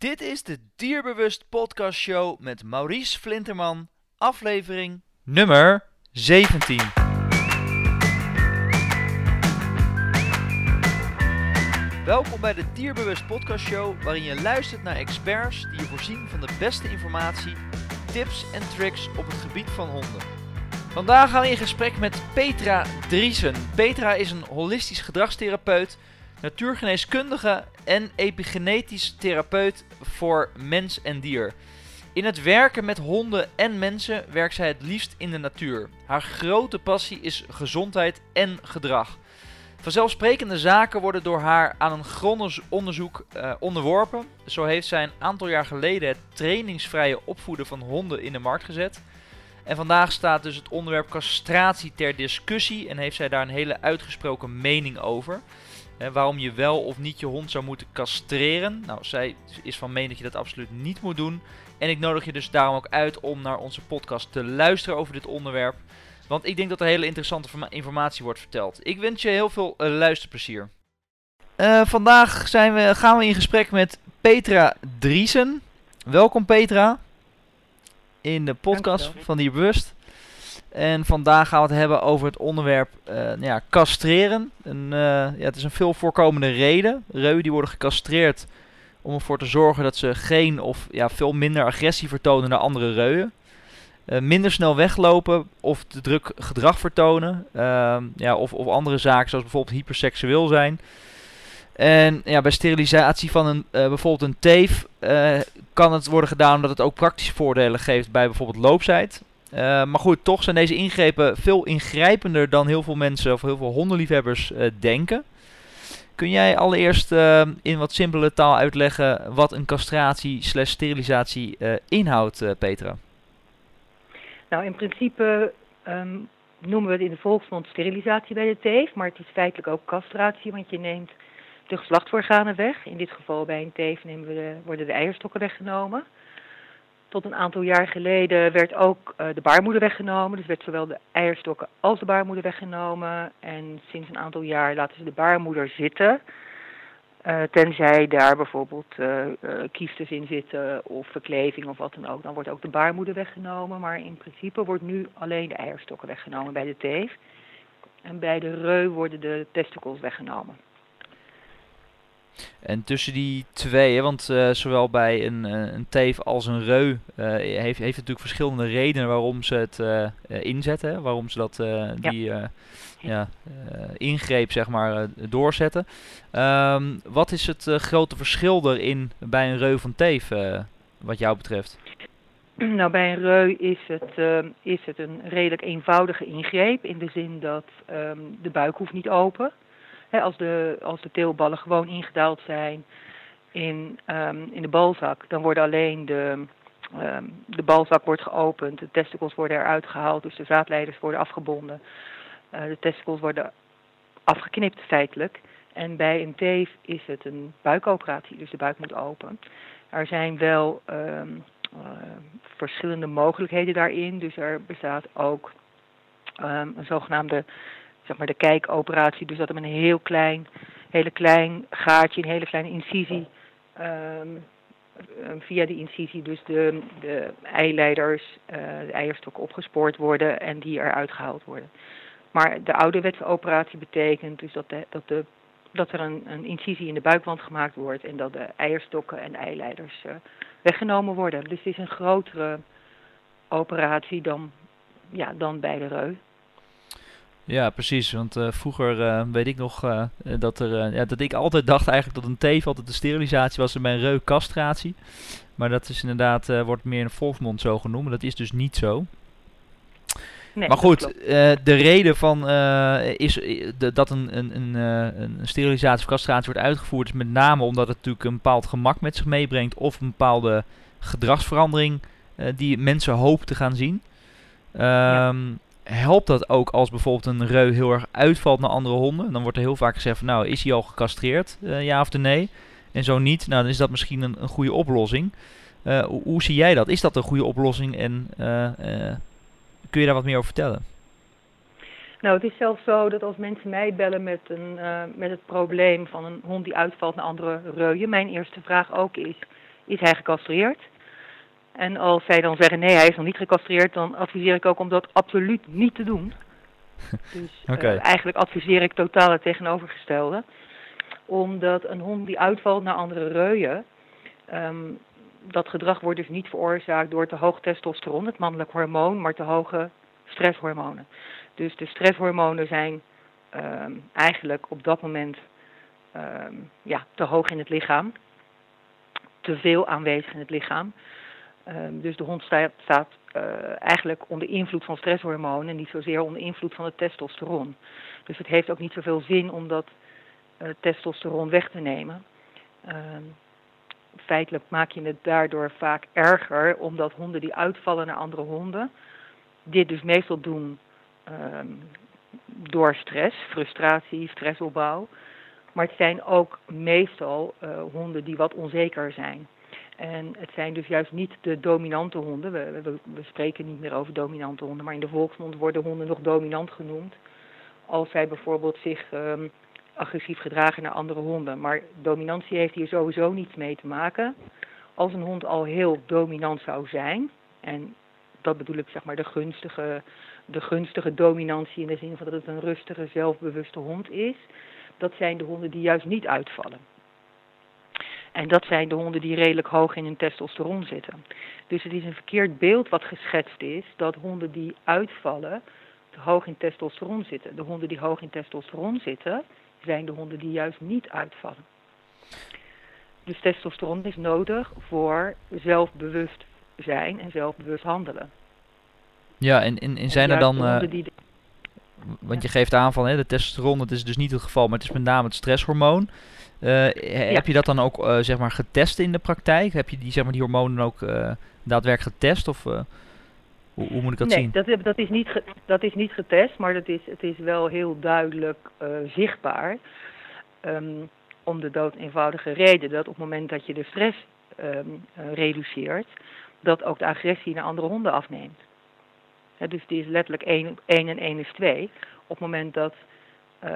Dit is de Dierbewust Podcast Show met Maurice Flinterman, aflevering nummer 17. Welkom bij de Dierbewust Podcast Show, waarin je luistert naar experts die je voorzien van de beste informatie, tips en tricks op het gebied van honden. Vandaag gaan we in gesprek met Petra Driesen. Petra is een holistisch gedragstherapeut, natuurgeneeskundige en epigenetisch therapeut voor mens en dier. In het werken met honden en mensen werkt zij het liefst in de natuur. Haar grote passie is gezondheid en gedrag. Vanzelfsprekende zaken worden door haar aan een grondig onderzoek uh, onderworpen. Zo heeft zij een aantal jaar geleden het trainingsvrije opvoeden van honden in de markt gezet. En vandaag staat dus het onderwerp castratie ter discussie en heeft zij daar een hele uitgesproken mening over. Hè, waarom je wel of niet je hond zou moeten castreren. Nou, zij is van mening dat je dat absoluut niet moet doen. En ik nodig je dus daarom ook uit om naar onze podcast te luisteren over dit onderwerp. Want ik denk dat er hele interessante informatie wordt verteld. Ik wens je heel veel uh, luisterplezier. Uh, vandaag zijn we, gaan we in gesprek met Petra Driesen. Welkom Petra in de podcast van Dierbewust. En vandaag gaan we het hebben over het onderwerp uh, nou ja, castreren. Uh, ja, het is een veel voorkomende reden. Reuwen die worden gecastreerd om ervoor te zorgen dat ze geen of ja, veel minder agressie vertonen naar andere reuwen. Uh, minder snel weglopen of te druk gedrag vertonen. Ehm, ja, of, of andere zaken zoals bijvoorbeeld hyperseksueel zijn. En ja, bij sterilisatie van een, bijvoorbeeld een teef kan het worden gedaan omdat het ook praktische voordelen geeft bij bijvoorbeeld loopzijd. Uh, maar goed, toch zijn deze ingrepen veel ingrijpender dan heel veel mensen of heel veel hondenliefhebbers uh, denken. Kun jij allereerst uh, in wat simpele taal uitleggen wat een castratie slash sterilisatie inhoudt, Petra? Nou, in principe um, noemen we het in de volksmond sterilisatie bij de teef, maar het is feitelijk ook castratie, want je neemt de geslachtsorganen weg. In dit geval bij een teef nemen we de, worden de eierstokken weggenomen. Tot een aantal jaar geleden werd ook uh, de baarmoeder weggenomen. Dus werd zowel de eierstokken als de baarmoeder weggenomen. En sinds een aantal jaar laten ze de baarmoeder zitten. Uh, tenzij daar bijvoorbeeld uh, in zitten of verkleving of wat dan ook. Dan wordt ook de baarmoeder weggenomen. Maar in principe wordt nu alleen de eierstokken weggenomen bij de teef. En bij de reu worden de testicles weggenomen. En tussen die twee, want uh, zowel bij een, uh, een teef als een reu uh, heeft, heeft natuurlijk verschillende redenen waarom ze het inzetten. Waarom ze dat, die ja. ja ingreep zeg maar, doorzetten. Um, wat is het grote verschil erin bij een reu van teef, wat jou betreft? Nou, bij een reu is het, is het een redelijk eenvoudige ingreep. In de zin dat um, de buik hoeft niet open als, de, als de teelballen gewoon ingedaald zijn in, um, in de balzak, dan worden alleen de, um, de balzak wordt geopend, de testicles worden eruit gehaald, dus de zaadleiders worden afgebonden. Uh, de testicles worden afgeknipt feitelijk. En bij een teef is het een buikoperatie, dus de buik moet open. Er zijn wel um, uh, verschillende mogelijkheden daarin, dus er bestaat ook een zogenaamde maar de kijkoperatie. Dus dat met een heel klein, hele klein gaatje, een hele kleine incisie, um, via die incisie dus de, de eileiders, uh, de eierstokken opgespoord worden en die eruit gehaald worden. Maar de ouderwetse operatie betekent dus dat, dat, de, dat er een, een incisie in de buikwand gemaakt wordt en dat de eierstokken en de eileiders uh, weggenomen worden. Dus het is een grotere operatie dan, ja, dan bij de reu. Ja, precies. Want uh, vroeger uh, weet ik nog uh, dat, er, ja, dat ik altijd dacht eigenlijk dat een teef altijd de sterilisatie was en bij een reu castratie. Maar dat is inderdaad, wordt meer in volksmond zo genoemd. Dat is dus niet zo. Nee, maar goed, de reden van is de, dat een, een, een, een sterilisatie of castratie wordt uitgevoerd is met name omdat het natuurlijk een bepaald gemak met zich meebrengt of een bepaalde gedragsverandering die mensen hopen te gaan zien. Um, ja helpt dat ook als bijvoorbeeld een reu heel erg uitvalt naar andere honden? Dan wordt er heel vaak gezegd nou, is hij al gecastreerd, uh, ja of nee? En zo niet, nou dan is dat misschien een, een goede oplossing. Uh, hoe, zie jij dat? Is dat een goede oplossing en uh, kun je daar wat meer over vertellen? Nou, het is zelfs zo dat als mensen mij bellen met, een, met het probleem van een hond die uitvalt naar andere reuien, mijn eerste vraag ook is, is hij gecastreerd? En als zij dan zeggen nee, hij is nog niet gecastreerd, dan adviseer ik ook om dat absoluut niet te doen. Dus eh, eigenlijk adviseer ik totaal het tegenovergestelde. Omdat een hond die uitvalt naar andere reuien, ehm, dat gedrag wordt dus niet veroorzaakt door te hoog testosteron, het mannelijk hormoon, maar te hoge stresshormonen. Dus de stresshormonen zijn ehm, eigenlijk op dat moment ehm, ja, te hoog in het lichaam. Te veel aanwezig in het lichaam. Ehm, dus de hond staat, staat eh, eigenlijk onder invloed van stresshormonen, niet zozeer onder invloed van het testosteron. Dus het heeft ook niet zoveel zin om dat eh, testosteron weg te nemen. Ehm, feitelijk maak je het daardoor vaak erger, omdat honden die uitvallen naar andere honden, dit dus meestal doen ehm, door stress, frustratie, stressopbouw. Maar het zijn ook meestal eh, honden die wat onzeker zijn. En het zijn dus juist niet de dominante honden. We, we, spreken niet meer over dominante honden, maar in de volksmond worden honden nog dominant genoemd. Als zij bijvoorbeeld zich ehm, agressief gedragen naar andere honden. Maar dominantie heeft hier sowieso niets mee te maken. Als een hond al heel dominant zou zijn, en dat bedoel ik zeg maar de gunstige, de gunstige dominantie in de zin van dat het een rustige, zelfbewuste hond is, dat zijn de honden die juist niet uitvallen. En dat zijn de honden die redelijk hoog in hun testosteron zitten. Dus het is een verkeerd beeld wat geschetst is dat honden die uitvallen te hoog in testosteron zitten. De honden die hoog in testosteron zitten, zijn de honden die juist niet uitvallen. Dus testosteron is nodig voor zelfbewust zijn en zelfbewust handelen. Ja, en, en, en zijn er dan, eh, die want je geeft aan van hè, de testosteron, dat is dus niet het geval, maar het is met name het stresshormoon. Eh, he- Heb je dat dan ook eh, zeg maar getest in de praktijk? Heb je die, zeg maar, die hormonen ook eh, daadwerkelijk getest? Of hoe, hoe moet ik dat nee, zien? Dat, heb- dat, is niet ge- dat is niet getest, maar dat is, het is wel heel duidelijk zichtbaar. Ehm, om de dood eenvoudige reden dat op het moment dat je de stress ehm, eh, reduceert, dat ook de agressie naar andere honden afneemt. Dus die is letterlijk 1 en 1 is 2. Op het moment dat,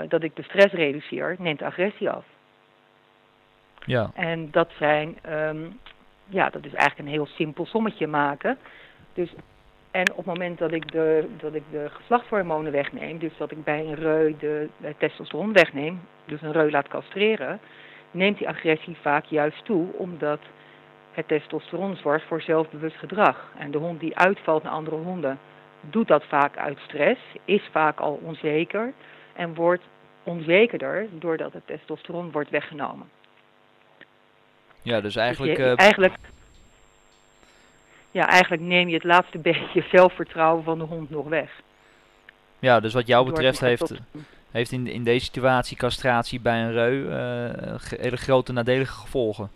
dat ik de stress reduceer, neemt de agressie af. Ja, En dat zijn, ehm, ja, dat is eigenlijk een heel simpel sommetje maken. Dus, en op het moment dat ik, de, dat ik de geslachtshormonen wegneem, dus dat ik bij een reu de, de testosteron wegneem, dus een reu laat castreren, neemt die agressie vaak juist toe, omdat het testosteron zorgt voor zelfbewust gedrag. En de hond die uitvalt naar andere honden, doet dat vaak uit stress, is vaak al onzeker en wordt onzekerder doordat het testosteron wordt weggenomen. Ja dus eigenlijk... Dus je- eh, eigenlijk, ja, eigenlijk neem je het laatste beetje zelfvertrouwen van de hond nog weg. ja, dus wat jou betreft heeft, heeft in, in deze situatie castratie bij een reu eh, hele grote nadelige gevolgen.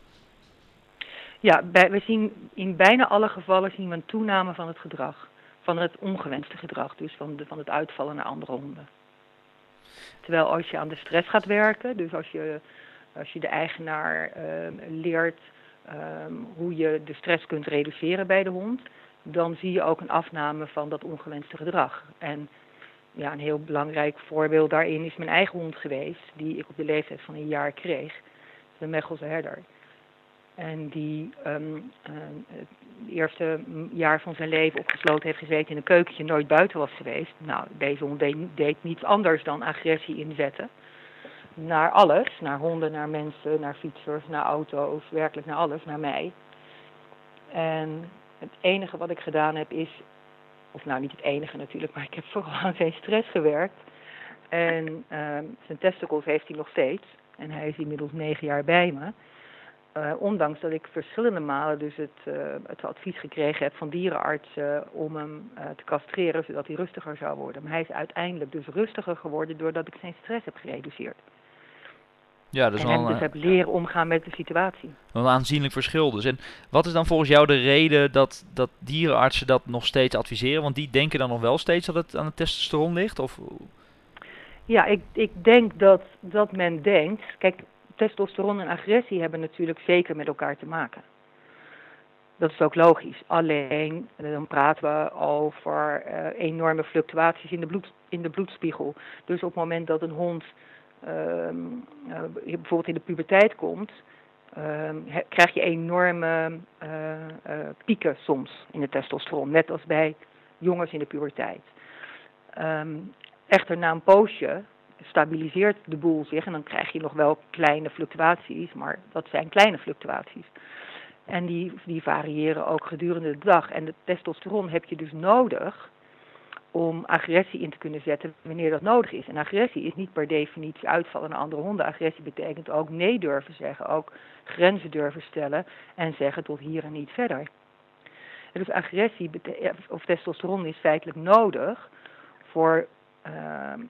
Ja, bij, we zien in bijna alle gevallen zien we een toename van het gedrag. Van het ongewenste gedrag, dus van, de, van het uitvallen naar andere honden. Terwijl als je aan de stress gaat werken, dus als je, als je de eigenaar ehm, leert ehm, hoe je de stress kunt reduceren bij de hond, dan zie je ook een afname van dat ongewenste gedrag. En ja, een heel belangrijk voorbeeld daarin is mijn eigen hond geweest, die ik op de leeftijd van een jaar kreeg. De Mechelse herder. En die ehm, het eerste jaar van zijn leven opgesloten heeft gezeten in een keukentje, nooit buiten was geweest. Nou, deze hond deed, deed niets anders dan agressie inzetten. Naar alles, naar honden, naar mensen, naar fietsers, naar auto's, werkelijk naar alles, naar mij. En het enige wat ik gedaan heb is, of nou niet het enige natuurlijk, maar ik heb vooral aan zijn stress gewerkt. En ehm, zijn testicles heeft hij nog steeds. En hij is inmiddels negen jaar bij me. Eh, ondanks dat ik verschillende malen dus het, eh, het advies gekregen heb van dierenartsen om hem eh, te castreren zodat hij rustiger zou worden. Maar hij is uiteindelijk dus rustiger geworden doordat ik zijn stress heb gereduceerd. Ja, is en hem dus heb leren omgaan met de situatie. een aanzienlijk verschil dus. En wat is dan volgens jou de reden dat, dat dierenartsen dat nog steeds adviseren? Want die denken dan nog wel steeds dat het aan het testosteron ligt? Of, Ja, ik, ik denk dat, dat men denkt. Kijk, testosteron en agressie hebben natuurlijk zeker met elkaar te maken. Dat is ook logisch. Alleen eh, dan praten we over eh, enorme fluctuaties in de, bloed, in de bloedspiegel. Dus op het moment dat een hond ehm, eh, bijvoorbeeld in de puberteit komt, ehm, krijg je enorme eh, eh, pieken soms in de testosteron, net als bij jongens in de puberteit. Ehm, echter na een poosje stabiliseert de boel zich en dan krijg je nog wel kleine fluctuaties, maar dat zijn kleine fluctuaties. En die, die variëren ook gedurende de dag. En de testosteron heb je dus nodig om agressie in te kunnen zetten wanneer dat nodig is. En agressie is niet per definitie uitvallen naar andere honden. Agressie betekent ook nee durven zeggen, ook grenzen durven stellen en zeggen tot hier en niet verder. En dus agressie bete- of testosteron is feitelijk nodig voor uh,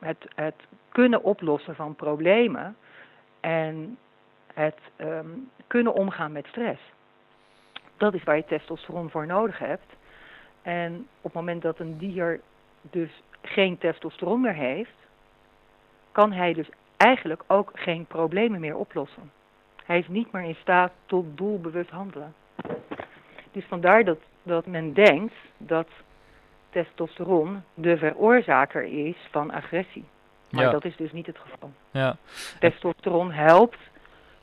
het, het kunnen oplossen van problemen en het um, kunnen omgaan met stress. Dat is waar je testosteron voor nodig hebt. En op het moment dat een dier dus geen testosteron meer heeft, kan hij dus eigenlijk ook geen problemen meer oplossen. Hij is niet meer in staat tot doelbewust handelen. Dus vandaar dat, dat men denkt dat testosteron de veroorzaker is van agressie. Maar Ja. dat is dus niet het geval. Ja. Testosteron helpt,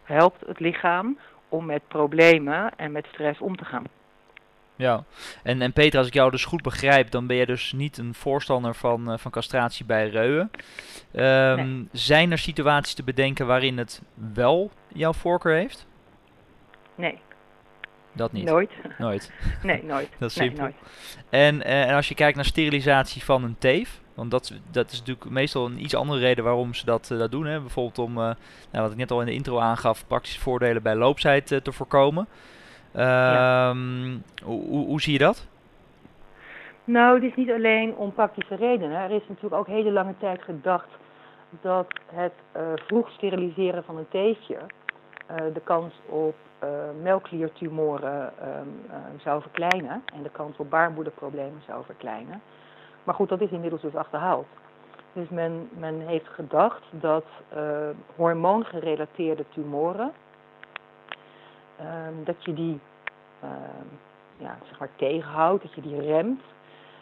helpt het lichaam om met problemen en met stress om te gaan. Ja, en, en Peter, als ik jou dus goed begrijp, dan ben je dus niet een voorstander van, eh, van castratie bij reuwen. Ehm, Nee. Zijn er situaties te bedenken waarin het wel jouw voorkeur heeft? Nee, Dat niet. nooit. Nooit. Nee, nooit. Dat is simpel. En, eh, en als je kijkt naar sterilisatie van een teef, want dat, is- dat is natuurlijk meestal een iets andere reden waarom ze dat, eh, dat doen. Hè? Bijvoorbeeld om, nou, wat ik net al in de intro aangaf, praktische voordelen bij loopzijd te voorkomen. Ehm, hoe, hoe, zie je dat? Nou, het is niet alleen om praktische redenen. Er is natuurlijk ook hele lange tijd gedacht dat het eh, vroeg steriliseren van een teefje eh, de kans op eh, melkkliertumoren ehm, eh, zou verkleinen en de kans op baarmoederproblemen zou verkleinen. Maar goed, dat is inmiddels dus achterhaald. Dus men, men heeft gedacht dat hormoongerelateerde tumoren, dat je die ehm, ja, zeg maar tegenhoudt, dat je die remt.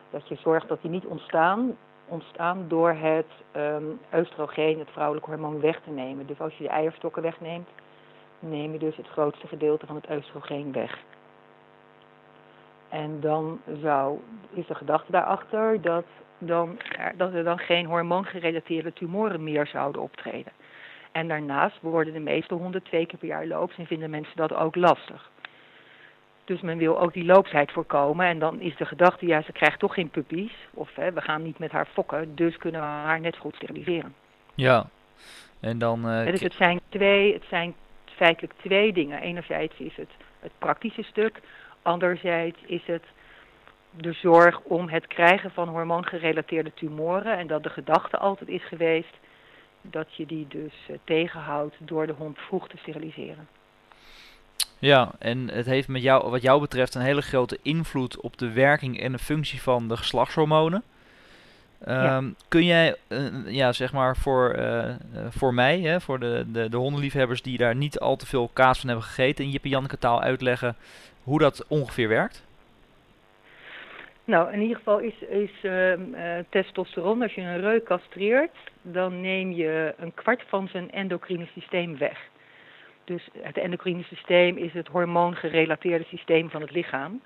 Dat je zorgt dat die niet ontstaan, ontstaan door het ehm oestrogeen, het vrouwelijk hormoon, weg te nemen. Dus als je de eierstokken wegneemt, neem je dus het grootste gedeelte van het oestrogeen weg. En dan zou, is de gedachte daarachter dat, dan, dat er dan geen hormoongerelateerde tumoren meer zouden optreden. En daarnaast worden de meeste honden twee keer per jaar loops en vinden mensen dat ook lastig. Dus men wil ook die loopsheid voorkomen. En dan is de gedachte, ja, ze krijgt toch geen puppies. Of hè, we gaan niet met haar fokken, dus kunnen we haar net goed steriliseren. Ja. En dan... eh, dus het zijn, twee, het zijn feitelijk twee dingen. Enerzijds is het het praktische stuk. Anderzijds is het de zorg om het krijgen van hormoongerelateerde tumoren. En dat de gedachte altijd is geweest dat je die dus eh, tegenhoudt door de hond vroeg te steriliseren. Ja, en het heeft met jou, wat jou betreft een hele grote invloed op de werking en de functie van de geslachtshormonen. Ehm, Kun jij, eh, ja, zeg maar voor, eh, voor mij, hè, voor de, de, de hondenliefhebbers die daar niet al te veel kaas van hebben gegeten, in Jip en Janneke taal uitleggen hoe dat ongeveer werkt? Nou, in ieder geval is, is ehm, eh, testosteron, als je een reu castreert, dan neem je een kwart van zijn endocrine systeem weg. Dus het endocrine systeem is het hormoongerelateerde systeem van het lichaam.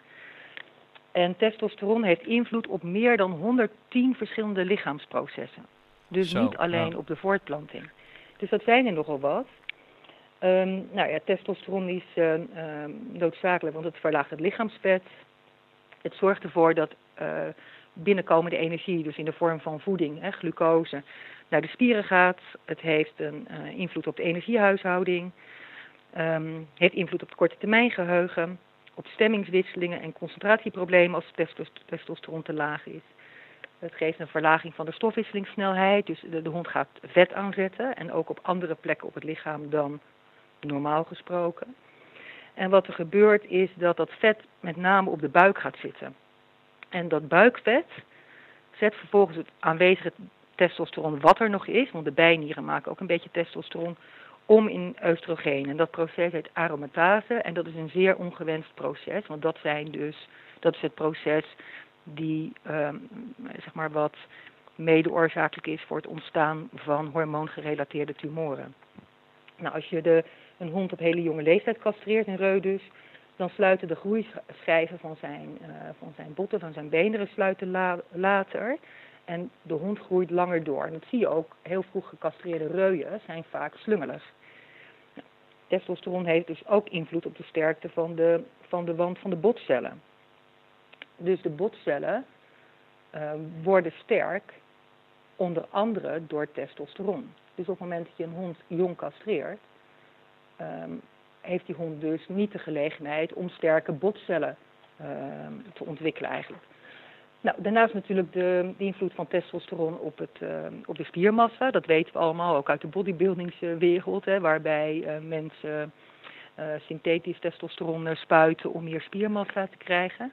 En testosteron heeft invloed op meer dan 110 verschillende lichaamsprocessen. Dus Zo, niet alleen ja. op de voortplanting. Dus dat zijn er nogal wat. Ehm, nou ja, testosteron is eh, ehm, noodzakelijk, want het verlaagt het lichaamsvet. Het zorgt ervoor dat eh, binnenkomende energie, dus in de vorm van voeding, hè, glucose, naar de spieren gaat. Het heeft een eh, invloed op de energiehuishouding. Ehm, heeft invloed op het korte termijn geheugen, op stemmingswisselingen en concentratieproblemen als testos- testosteron te laag is. Het geeft een verlaging van de stofwisselingssnelheid, dus de hond gaat vet aanzetten en ook op andere plekken op het lichaam dan normaal gesproken. En wat er gebeurt is dat dat vet met name op de buik gaat zitten. En dat buikvet zet vervolgens het aanwezige testosteron wat er nog is, want de bijnieren maken ook een beetje testosteron, om in oestrogeen. En dat proces heet aromatase en dat is een zeer ongewenst proces, want dat, zijn dus, dat is het proces die ehm, zeg maar wat mede oorzakelijk is voor het ontstaan van hormoongerelateerde tumoren. Nou, als je de een hond op hele jonge leeftijd castreert, een reu dus, dan sluiten de groeischijven van zijn, uh, van zijn botten, van zijn beenderen sluiten later. En de hond groeit langer door. En dat zie je ook, heel vroeg gecastreerde reuien zijn vaak slungelig. Testosteron heeft dus ook invloed op de sterkte van de, van de wand van de botcellen. Dus de botcellen uh, worden sterk, onder andere door testosteron. Dus op het moment dat je een hond jong castreert, um, heeft die hond dus niet de gelegenheid om sterke botcellen um, te ontwikkelen eigenlijk. Nou, daarnaast natuurlijk de, de, invloed van testosteron op, het, uh, op de spiermassa. Dat weten we allemaal, ook uit de bodybuildingswereld, hè, waarbij uh, mensen uh, synthetisch testosteron spuiten om meer spiermassa te krijgen.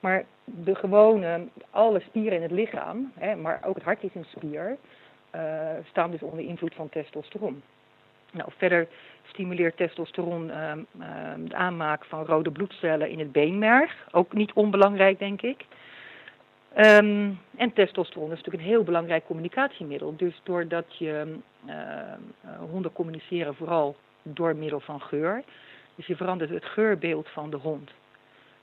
Maar de gewone, alle spieren in het lichaam, hè, maar ook het hart is een spier, staan dus onder invloed van testosteron. Nou, verder stimuleert testosteron uh, uh, de aanmaak van rode bloedcellen in het beenmerg. Ook niet onbelangrijk, denk ik. Um, en testosteron is natuurlijk een heel belangrijk communicatiemiddel. Dus doordat je uh, honden communiceren vooral door middel van geur. Dus je verandert het geurbeeld van de hond.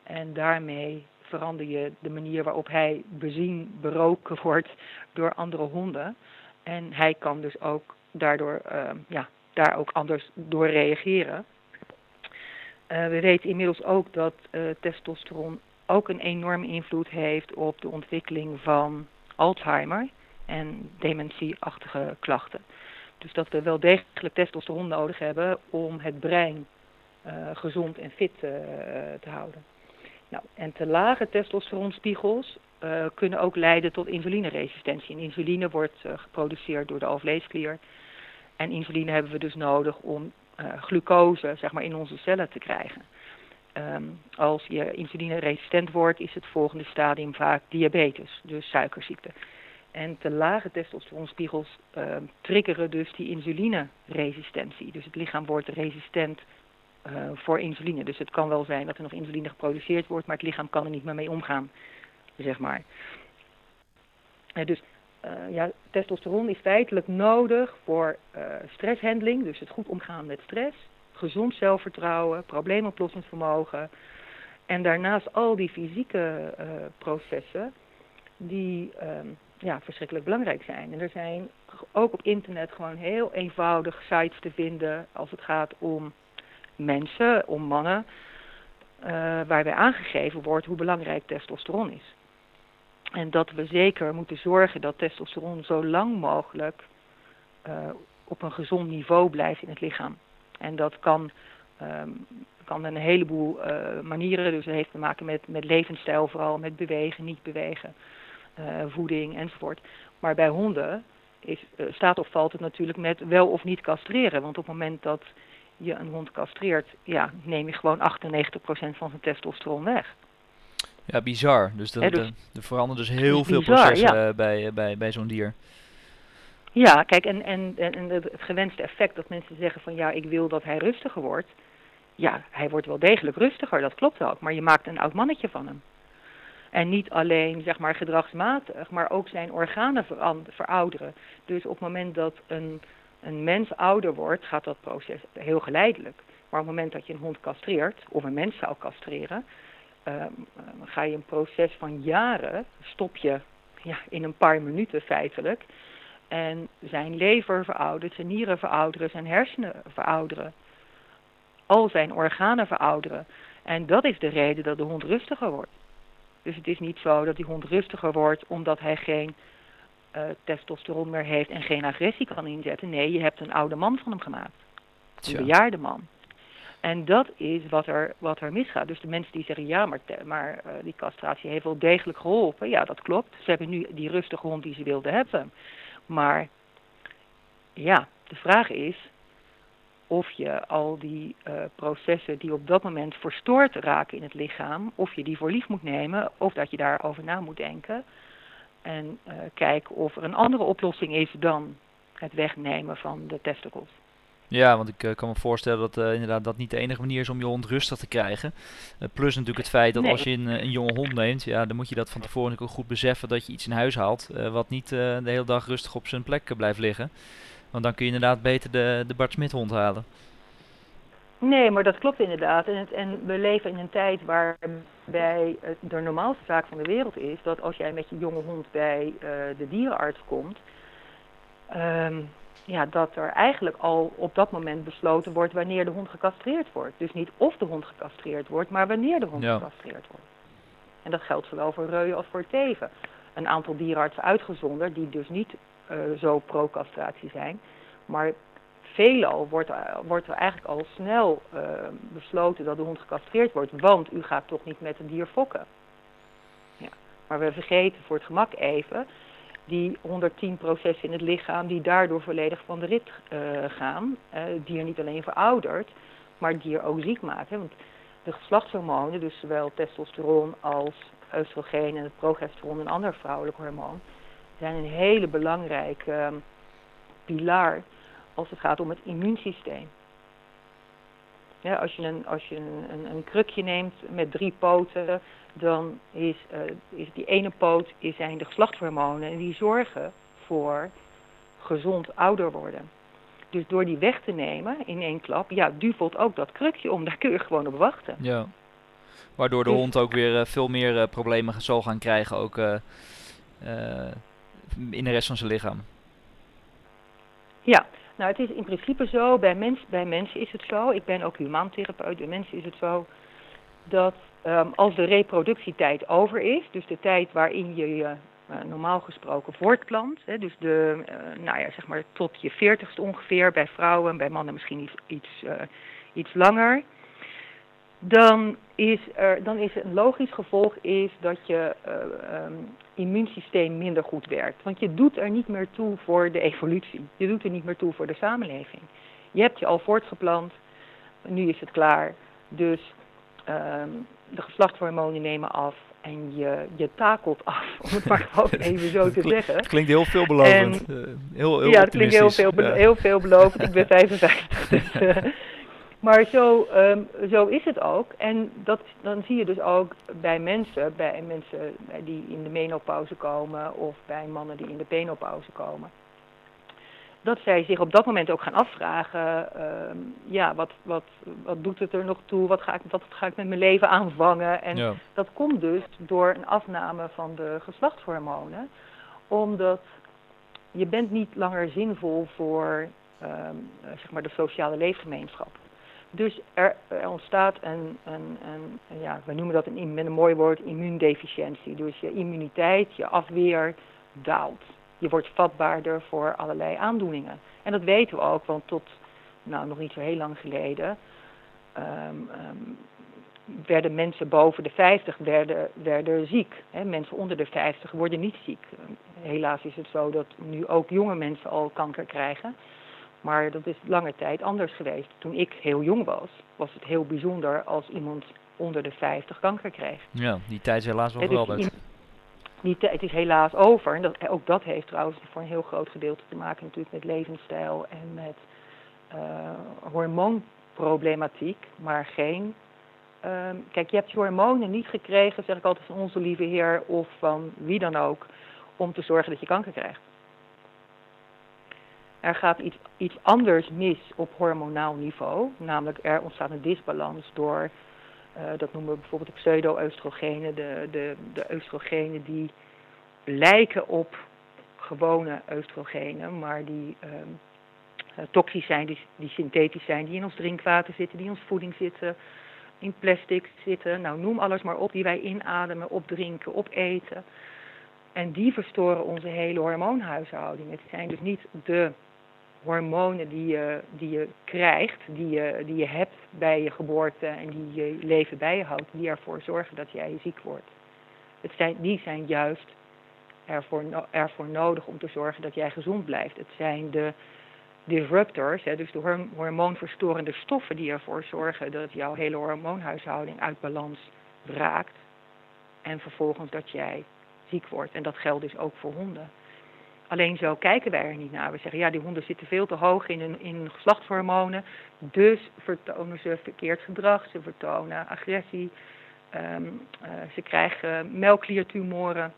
En daarmee verander je de manier waarop hij bezien, beroken wordt door andere honden. En hij kan dus ook daardoor ja, daar ook anders door reageren. Uh, we weten inmiddels ook dat uh, testosteron ook een enorme invloed heeft op de ontwikkeling van Alzheimer en dementieachtige klachten. Dus dat we wel degelijk testosteron nodig hebben om het brein uh, gezond en fit te houden. Nou, en te lage testosteronspiegels kunnen ook leiden tot insulineresistentie. En insuline wordt geproduceerd door de alvleesklier en insuline hebben we dus nodig om uh, glucose zeg maar, in onze cellen te krijgen. Um, als je insulineresistent wordt, is het volgende stadium vaak diabetes, dus suikerziekte. En te lage testosteronspiegels uh, triggeren dus die insulineresistentie. Dus het lichaam wordt resistent uh, voor insuline. Dus het kan wel zijn dat er nog insuline geproduceerd wordt, maar het lichaam kan er niet meer mee omgaan, zeg maar. Uh, dus uh, ja, testosteron is feitelijk nodig voor uh, stresshandling, dus het goed omgaan met stress, gezond zelfvertrouwen, probleemoplossingsvermogen. En daarnaast al die fysieke uh, processen die um, ja, verschrikkelijk belangrijk zijn. En er zijn ook op internet gewoon heel eenvoudig sites te vinden als het gaat om mensen, om mannen, waarbij aangegeven wordt hoe belangrijk testosteron is. En dat we zeker moeten zorgen dat testosteron zo lang mogelijk uh, op een gezond niveau blijft in het lichaam. En dat kan, um, kan een heleboel uh, manieren. Dus het heeft te maken met, met levensstijl, vooral met bewegen, niet bewegen, uh, voeding enzovoort. Maar bij honden is, staat of valt het natuurlijk met wel of niet castreren. Want op het moment dat je een hond castreert, ja, neem je gewoon 98% van zijn testosteron weg. Ja, bizar. Dus, dat, dus er veranderen dus heel veel processen ja. bij, bij, bij zo'n dier. Ja, kijk, en, en, en het gewenste effect dat mensen zeggen van ja, ik wil dat hij rustiger wordt. Ja, hij wordt wel degelijk rustiger, dat klopt ook. Maar je maakt een oud mannetje van hem. En niet alleen zeg maar gedragsmatig, maar ook zijn organen verouderen. Dus op het moment dat een, een mens ouder wordt, gaat dat proces heel geleidelijk. Maar op het moment dat je een hond castreert, of een mens zou castreren, uh, ga je een proces van jaren, stop je ja, in een paar minuten feitelijk. En zijn lever veroudert, zijn nieren verouderen, zijn hersenen verouderen. Al zijn organen verouderen. En dat is de reden dat de hond rustiger wordt. Dus het is niet zo dat die hond rustiger wordt omdat hij geen uh, testosteron meer heeft en geen agressie kan inzetten. Nee, je hebt een oude man van hem gemaakt. Een bejaarde man. En dat is wat er, wat er misgaat. Dus de mensen die zeggen, ja, maar, maar uh, die castratie heeft wel degelijk geholpen. Ja, dat klopt. Ze hebben nu die rustige hond die ze wilden hebben. Maar ja, de vraag is of je al die uh, processen die op dat moment verstoord raken in het lichaam, of je die voor lief moet nemen, of dat je daarover na moet denken. En uh, kijken of er een andere oplossing is dan het wegnemen van de testicles. Ja, want ik uh, kan me voorstellen dat uh, inderdaad dat niet de enige manier is om je hond rustig te krijgen. Uh, plus natuurlijk het feit dat nee. als je een, een, jonge hond neemt, ja, dan moet je dat van tevoren ook goed beseffen dat je iets in huis haalt wat niet de hele dag rustig op zijn plek blijft liggen. Want dan kun je inderdaad beter de, de Bart Smit hond halen. Nee, maar dat klopt inderdaad. En, het, en we leven in een tijd waarbij het de normaalste zaak van de wereld is dat als jij met je jonge hond bij de dierenarts komt, um, ja, dat er eigenlijk al op dat moment besloten wordt wanneer de hond gecastreerd wordt. Dus niet of de hond gecastreerd wordt, maar wanneer de hond ja. gecastreerd wordt. En dat geldt zowel voor reuien als voor teven. Een aantal dierenartsen uitgezonderd die dus niet uh, zo pro-castratie zijn, maar veelal wordt, wordt er eigenlijk al snel uh, besloten dat de hond gecastreerd wordt, want u gaat toch niet met een dier fokken. Ja. Maar we vergeten voor het gemak even die 110 processen in het lichaam die daardoor volledig van de rit uh, gaan. Uh, dier niet alleen veroudert, maar dier ook ziek maken. Want de geslachtshormonen, dus zowel testosteron als oestrogeen en het progesteron, een ander vrouwelijk hormoon, zijn een hele belangrijke uh, pilaar als het gaat om het immuunsysteem. Ja, als je, een, als je een, een, een krukje neemt met drie poten, dan is, uh, is die ene poot is zijn de geslachtshormonen en die zorgen voor gezond ouder worden. Dus door die weg te nemen in één klap, ja, duvelt ook dat krukje om. Daar kun je gewoon op wachten. Ja. Waardoor de dus, hond ook weer uh, veel meer uh, problemen zal gaan krijgen, ook in de rest van zijn lichaam. Ja, nou het is in principe zo, bij, mens, bij mensen is het zo, ik ben ook humaantherapeut, bij mensen is het zo dat um, als de reproductietijd over is, dus de tijd waarin je je uh, normaal gesproken voortplant, hè, dus de, uh, nou ja, zeg maar tot je veertigste ongeveer, bij vrouwen, bij mannen misschien iets, iets, uh, iets langer, dan is, er, dan is een logisch gevolg is dat je um, immuunsysteem minder goed werkt. Want je doet er niet meer toe voor de evolutie. Je doet er niet meer toe voor de samenleving. Je hebt je al voortgeplant, nu is het klaar. Dus um, de geslachtshormonen nemen af en je, je takelt af, om het maar gewoon even zo te zeggen. Het klinkt heel veelbelovend. En, uh, heel, heel ja, het klinkt heel, veel, heel veelbelovend. Ik ben 55. dus, uh, maar zo, um, zo is het ook. En dat, dan zie je dus ook bij mensen, bij mensen die in de menopauze komen of bij mannen die in de penopauze komen dat zij zich op dat moment ook gaan afvragen, uh, ja, wat, wat, wat doet het er nog toe, wat ga ik, wat ga ik met mijn leven aanvangen? En ja. dat komt dus door een afname van de geslachtshormonen, omdat je bent niet langer zinvol voor um, zeg maar de sociale leefgemeenschap. Dus er, er ontstaat een, een, een, ja, we noemen dat een, met een mooi woord immuundeficiëntie. Dus je immuniteit, je afweer daalt je wordt vatbaarder voor allerlei aandoeningen. En dat weten we ook, want tot nou, nog niet zo heel lang geleden um, werden mensen boven de 50 werden, werden ziek. Hè. Mensen onder de 50 worden niet ziek. Helaas is het zo dat nu ook jonge mensen al kanker krijgen. Maar dat is lange tijd anders geweest. Toen ik heel jong was, was het heel bijzonder als iemand onder de 50 kanker kreeg. Ja, die tijd is helaas wel geweldig die tijd is helaas over. En dat, ook dat heeft trouwens voor een heel groot gedeelte te maken natuurlijk met levensstijl en met uh, hormoonproblematiek, maar geen. Uh, kijk, je hebt je hormonen niet gekregen, zeg ik altijd van onze lieve Heer of van wie dan ook, om te zorgen dat je kanker krijgt. Er gaat iets, iets anders mis op hormonaal niveau, namelijk er ontstaat een disbalans door uh, dat noemen we bijvoorbeeld de pseudo-oestrogenen, de, de, de oestrogenen die lijken op gewone oestrogenen, maar die um, toxisch zijn, die, die synthetisch zijn, die in ons drinkwater zitten, die in onze voeding zitten, in plastic zitten. Nou, noem alles maar op die wij inademen, opdrinken, opeten. En die verstoren onze hele hormoonhuishouding. Het zijn dus niet de hormonen die je, die je krijgt, die je, die je hebt bij je geboorte en die je leven bij je houdt, die ervoor zorgen dat jij ziek wordt. Het zijn, die zijn juist ervoor, ervoor nodig om te zorgen dat jij gezond blijft. Het zijn de disruptors, hè, dus de hormoonverstorende stoffen die ervoor zorgen dat jouw hele hormoonhuishouding uit balans raakt. En vervolgens dat jij ziek wordt. En dat geldt dus ook voor honden. Alleen zo kijken wij er niet naar. We zeggen, ja, die honden zitten veel te hoog in hun, in geslachtshormonen. Dus vertonen ze verkeerd gedrag, ze vertonen agressie. Um, uh, ze krijgen melkliertumoren.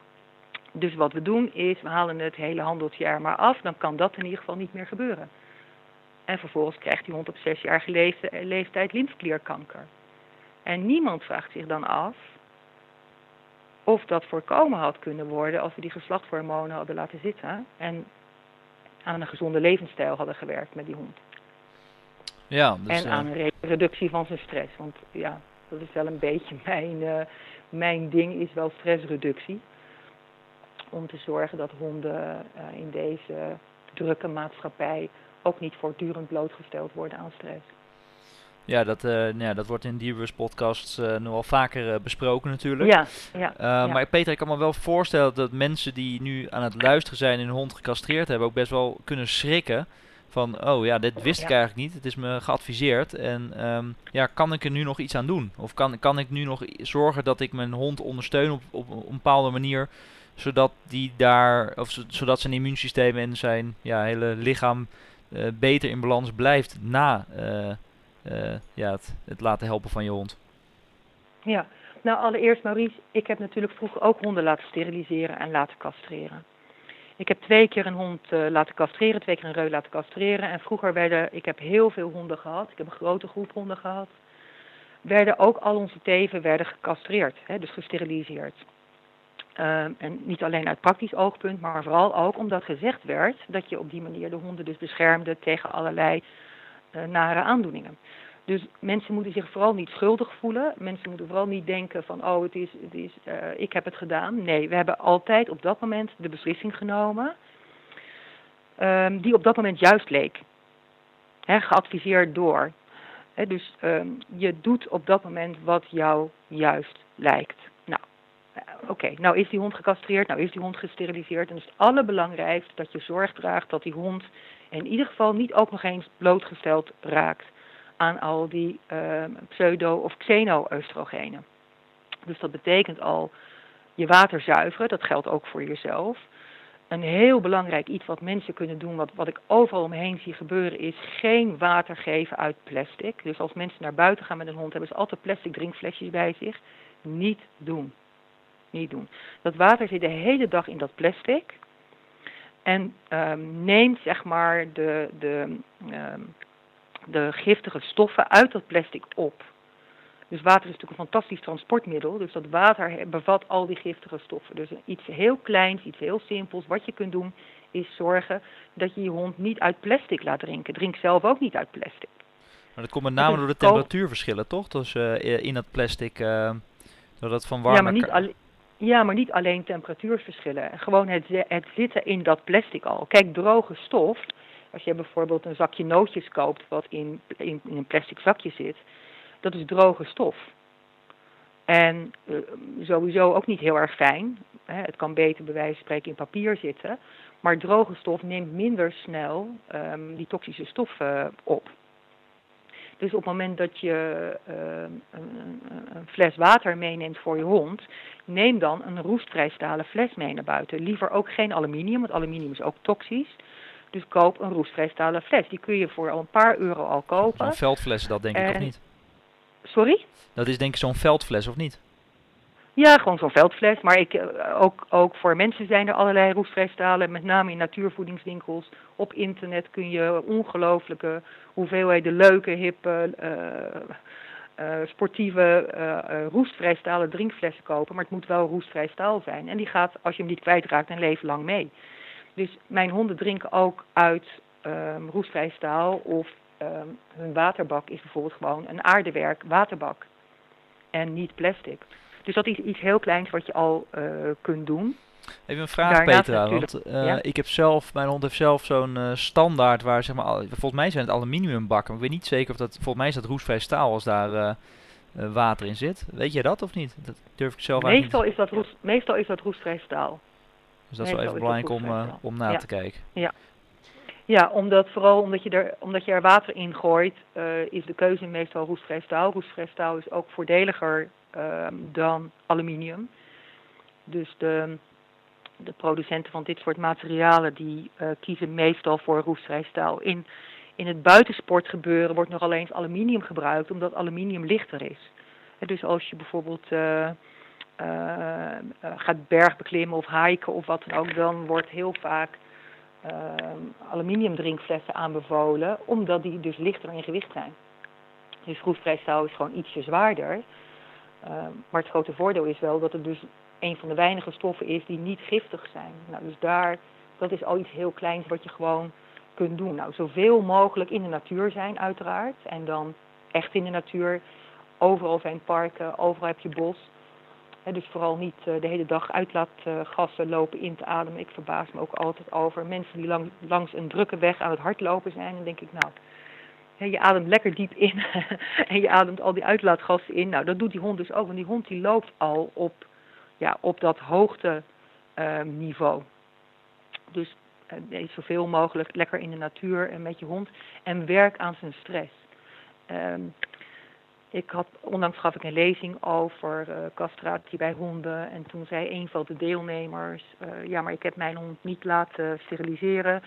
Dus wat we doen is, we halen het hele handelsjaar maar af. Dan kan dat in ieder geval niet meer gebeuren. En vervolgens krijgt die hond op zesjarige leeftijd, leeftijd lymfklierkanker. En niemand vraagt zich dan af of dat voorkomen had kunnen worden als we die geslachtshormonen hadden laten zitten en aan een gezonde levensstijl hadden gewerkt met die hond. Ja, dus, en aan een reductie van zijn stress. Want ja, dat is wel een beetje mijn, uh, mijn ding, is wel stressreductie. Om te zorgen dat honden uh, in deze drukke maatschappij ook niet voortdurend blootgesteld worden aan stress. Ja, dat, uh, ja, dat wordt in Dierbus podcasts uh, nu al vaker uh, besproken natuurlijk. Ja, ja, ja, Maar Peter, ik kan me wel voorstellen dat mensen die nu aan het luisteren zijn en hun hond gecastreerd hebben, ook best wel kunnen schrikken. Van, oh ja, dit wist ik eigenlijk niet. Het is me geadviseerd. En um, ja, kan ik er nu nog iets aan doen? Of kan, kan ik nu nog zorgen dat ik mijn hond ondersteun op, op, een bepaalde manier, zodat die daar, of zodat zijn immuunsysteem en zijn ja, hele lichaam beter in balans blijft na ja, het, het, laten helpen van je hond? Ja, nou allereerst Maurice, ik heb natuurlijk vroeger ook honden laten steriliseren en laten castreren. Ik heb twee keer een hond uh, laten castreren, twee keer een reu laten castreren. En vroeger werden, ik heb heel veel honden gehad, ik heb een grote groep honden gehad. Werden ook al onze teven werden gecastreerd, hè, dus gesteriliseerd. Uh, en niet alleen uit praktisch oogpunt, maar vooral ook omdat gezegd werd dat je op die manier de honden dus beschermde tegen allerlei nare aandoeningen. Dus mensen moeten zich vooral niet schuldig voelen. Mensen moeten vooral niet denken van, oh, het is, het is, uh, ik heb het gedaan. Nee, we hebben altijd op dat moment de beslissing genomen um, die op dat moment juist leek. Geadviseerd door. Dus um, je doet op dat moment wat jou juist lijkt. Nou, uh, oké, nou is die hond gecastreerd, nou is die hond gesteriliseerd. En het is het allerbelangrijkste dat je zorg draagt dat die hond in ieder geval niet ook nog eens blootgesteld raakt aan al die uh, pseudo- of xeno-oestrogenen. Dus dat betekent al je water zuiveren, dat geldt ook voor jezelf. Een heel belangrijk iets wat mensen kunnen doen, wat, wat ik overal omheen zie gebeuren, is geen water geven uit plastic. Dus als mensen naar buiten gaan met een hond, hebben ze altijd plastic drinkflesjes bij zich. Niet doen. Niet doen. Dat water zit de hele dag in dat plastic. En um, neemt zeg maar de, de, um, de giftige stoffen uit dat plastic op. Dus water is natuurlijk een fantastisch transportmiddel. Dus dat water bevat al die giftige stoffen. Dus iets heel kleins, iets heel simpels. Wat je kunt doen is zorgen dat je je hond niet uit plastic laat drinken. Drink zelf ook niet uit plastic. Maar dat komt met name door de temperatuurverschillen, toch? Dus uh, in dat plastic, uh, doordat van warme... Ja, maar niet alleen... Ja, maar niet alleen temperatuurverschillen. Gewoon het, het zitten in dat plastic al. Kijk, droge stof, als je bijvoorbeeld een zakje nootjes koopt wat in, in, in een plastic zakje zit, dat is droge stof. En uh, sowieso ook niet heel erg fijn. Hè. Het kan beter bij wijze van spreken in papier zitten. Maar droge stof neemt minder snel um, die toxische stoffen op. Dus op het moment dat je uh, een, een, fles water meeneemt voor je hond, neem dan een roestvrij stalen fles mee naar buiten. Liever ook geen aluminium, want aluminium is ook toxisch. Dus koop een roestvrij stalen fles. Die kun je voor al een paar euro al kopen. Een veldfles, dat denk ik of niet? Sorry? Dat is denk ik zo'n veldfles, of niet? Ja, gewoon zo'n veldfles. Maar ik, ook, ook voor mensen zijn er allerlei roestvrij stalen. Met name in natuurvoedingswinkels. Op internet kun je ongelooflijke hoeveelheden leuke, hippe, uh, uh, sportieve uh, roestvrij stalen drinkflessen kopen. Maar het moet wel roestvrij staal zijn. En die gaat, als je hem niet kwijtraakt, een leven lang mee. Dus mijn honden drinken ook uit um, roestvrij staal of um, hun waterbak is bijvoorbeeld gewoon een aardewerk waterbak. En niet plastic. Dus dat is iets heel kleins wat je al kunt doen. Even een vraag, Daarnaast Petra. Want uh, ja? ik heb zelf, mijn hond heeft zelf zo'n uh, standaard waar zeg maar, volgens mij zijn het aluminiumbakken. Maar ik weet niet zeker of dat, volgens mij is dat roestvrij staal als daar uh, water in zit. Weet je dat of niet? Dat durf ik zelf meestal niet. Is dat roest, meestal is dat roestvrij staal. Dus dat is wel even belangrijk om, om na ja. te kijken. Ja. Ja, omdat, vooral omdat je, er, omdat je er water in gooit, is de keuze meestal roestvrij staal. Roestvrij staal is ook voordeliger uh, dan aluminium. Dus de, de producenten van dit soort materialen die uh, kiezen meestal voor roestvrij staal. In, in het buitensportgebeuren wordt nog alleen aluminium gebruikt omdat aluminium lichter is. En dus als je bijvoorbeeld uh, gaat bergbeklimmen of hiken of wat dan ook, dan wordt heel vaak aluminium drinkflessen aanbevolen, omdat die dus lichter in gewicht zijn. Dus roestvrijstaal staal is gewoon ietsje zwaarder. Maar het grote voordeel is wel dat het dus een van de weinige stoffen is die niet giftig zijn. Nou, dus daar, dat is al iets heel kleins wat je gewoon kunt doen. Nou, zoveel mogelijk in de natuur zijn uiteraard. En dan echt in de natuur. Overal zijn parken, overal heb je bos. dus vooral niet uh, de hele dag uitlaatgassen lopen in te ademen. Ik verbaas me ook altijd over mensen die lang, langs een drukke weg aan het hardlopen zijn. Dan denk ik, nou, je ademt lekker diep in en je ademt al die uitlaatgassen in. Nou, dat doet die hond dus ook. Want die hond die loopt al op, ja, op dat hoogteniveau. Uh, dus uh, zoveel mogelijk lekker in de natuur en met je hond. En werk aan zijn stress. Um, ik had, onlangs gaf ik een lezing over uh, castratie bij honden. En toen zei een van de deelnemers: uh, Ja, maar ik heb mijn hond niet laten steriliseren.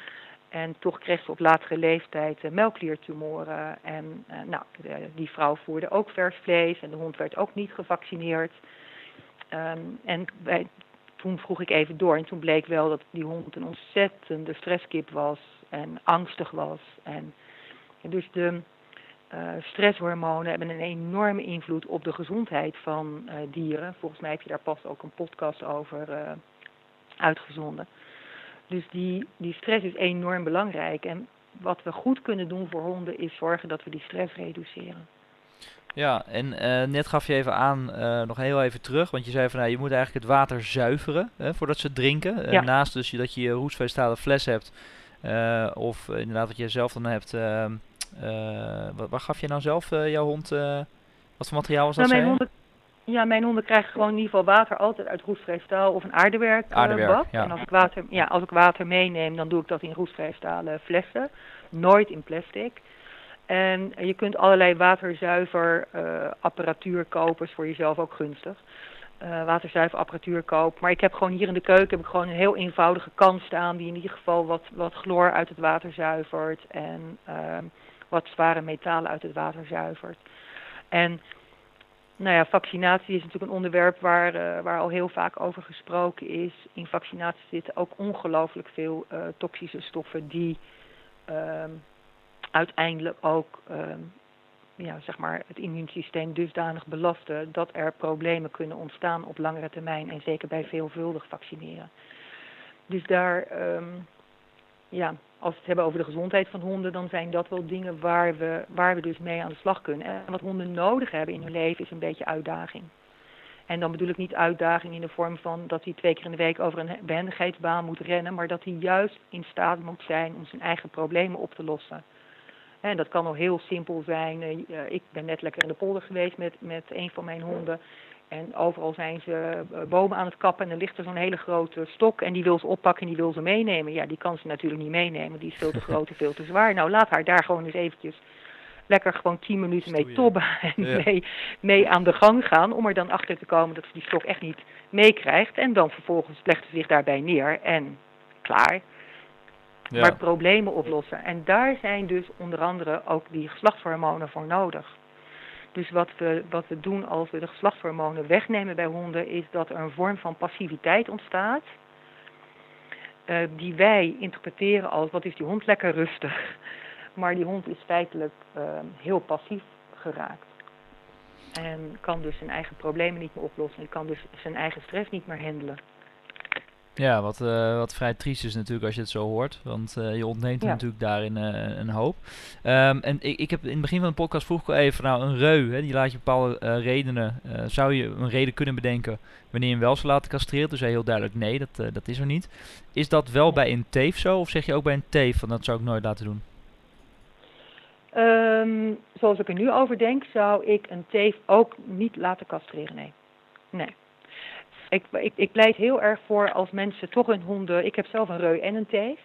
En toch kreeg ze op latere leeftijd melkkliertumoren. En nou, die vrouw voerde ook vers vlees en de hond werd ook niet gevaccineerd. Um, en toen vroeg ik even door en toen bleek wel dat die hond een ontzettende stresskip was en angstig was. En, dus de uh, stresshormonen hebben een enorme invloed op de gezondheid van dieren. Volgens mij heb je daar pas ook een podcast over uitgezonden. Dus die, die stress is enorm belangrijk. En wat we goed kunnen doen voor honden is zorgen dat we die stress reduceren. Ja, en uh, net gaf je even aan, uh, nog heel even terug, want je zei van nou, je moet eigenlijk het water zuiveren hè, voordat ze drinken. Uh, Ja. naast dus dat je je roestvrijstalen fles hebt, of inderdaad wat je zelf dan hebt. ehm, wat, waar gaf je nou zelf jouw hond? wat voor materiaal was dat? Nou, mijn honden, ja, mijn honden krijgen gewoon in ieder geval water altijd uit roestvrij staal of een aardewerk, eh, Aardewerk, ja. En als ik, water, ja, als ik water meeneem, dan doe ik dat in roestvrij stalen flessen. Nooit in plastic. En je kunt allerlei waterzuiverapparatuur kopen, is voor jezelf ook gunstig. Eh waterzuiverapparatuur kopen. Maar ik heb gewoon hier in de keuken heb ik gewoon een heel eenvoudige kan staan die in ieder geval wat, wat chloor uit het water zuivert en ehm, wat zware metalen uit het water zuivert. En nou ja, vaccinatie is natuurlijk een onderwerp waar, uh, waar al heel vaak over gesproken is. In vaccinatie zitten ook ongelooflijk veel uh, toxische stoffen die um, uiteindelijk ook um, ja, zeg maar het immuunsysteem dusdanig belasten dat er problemen kunnen ontstaan op langere termijn en zeker bij veelvuldig vaccineren. Dus daar, um, ja, als we het hebben over de gezondheid van honden, dan zijn dat wel dingen waar we, waar we dus mee aan de slag kunnen. En wat honden nodig hebben in hun leven is een beetje uitdaging. En dan bedoel ik niet uitdaging in de vorm van dat hij twee keer in de week over een behendigheidsbaan moet rennen, maar dat hij juist in staat moet zijn om zijn eigen problemen op te lossen. En dat kan al heel simpel zijn. Uh, ik ben net lekker in de polder geweest met, met een van mijn honden. En overal zijn ze uh, bomen aan het kappen en er ligt er zo'n hele grote stok en die wil ze oppakken en die wil ze meenemen. Ja, die kan ze natuurlijk niet meenemen, die is veel te groot en veel te zwaar. Nou, laat haar daar gewoon eens eventjes lekker gewoon tien minuten mee tobben en ja. mee, mee aan de gang gaan om er dan achter te komen dat ze die stok echt niet meekrijgt. En dan vervolgens legt ze zich daarbij neer en klaar. Maar problemen oplossen. En daar zijn dus onder andere ook die geslachtshormonen voor nodig. Dus wat we, wat we doen als we de geslachtshormonen wegnemen bij honden, is dat er een vorm van passiviteit ontstaat. Uh, die wij interpreteren als wat is die hond lekker rustig. Maar die hond is feitelijk uh, heel passief geraakt. En kan dus zijn eigen problemen niet meer oplossen. En kan dus zijn eigen stress niet meer handelen. Ja, wat, uh, wat vrij triest is natuurlijk als je het zo hoort. Want uh, je ontneemt ja. natuurlijk daarin uh, een hoop. Um, en ik, ik heb in het begin van de podcast vroeg ik al even, nou een reu, hè, die laat je bepaalde redenen. zou je een reden kunnen bedenken wanneer je hem wel zou laten castreren? Toen zei je heel duidelijk nee, dat, dat is er niet. Is dat wel bij een teef zo? Of zeg je ook bij een teef van dat zou ik nooit laten doen? Um, zoals ik er nu over denk, zou ik een teef ook niet laten castreren, nee. Nee. Ik, ik, ik pleit heel erg voor als mensen toch hun honden. Ik heb zelf een reu en een teef.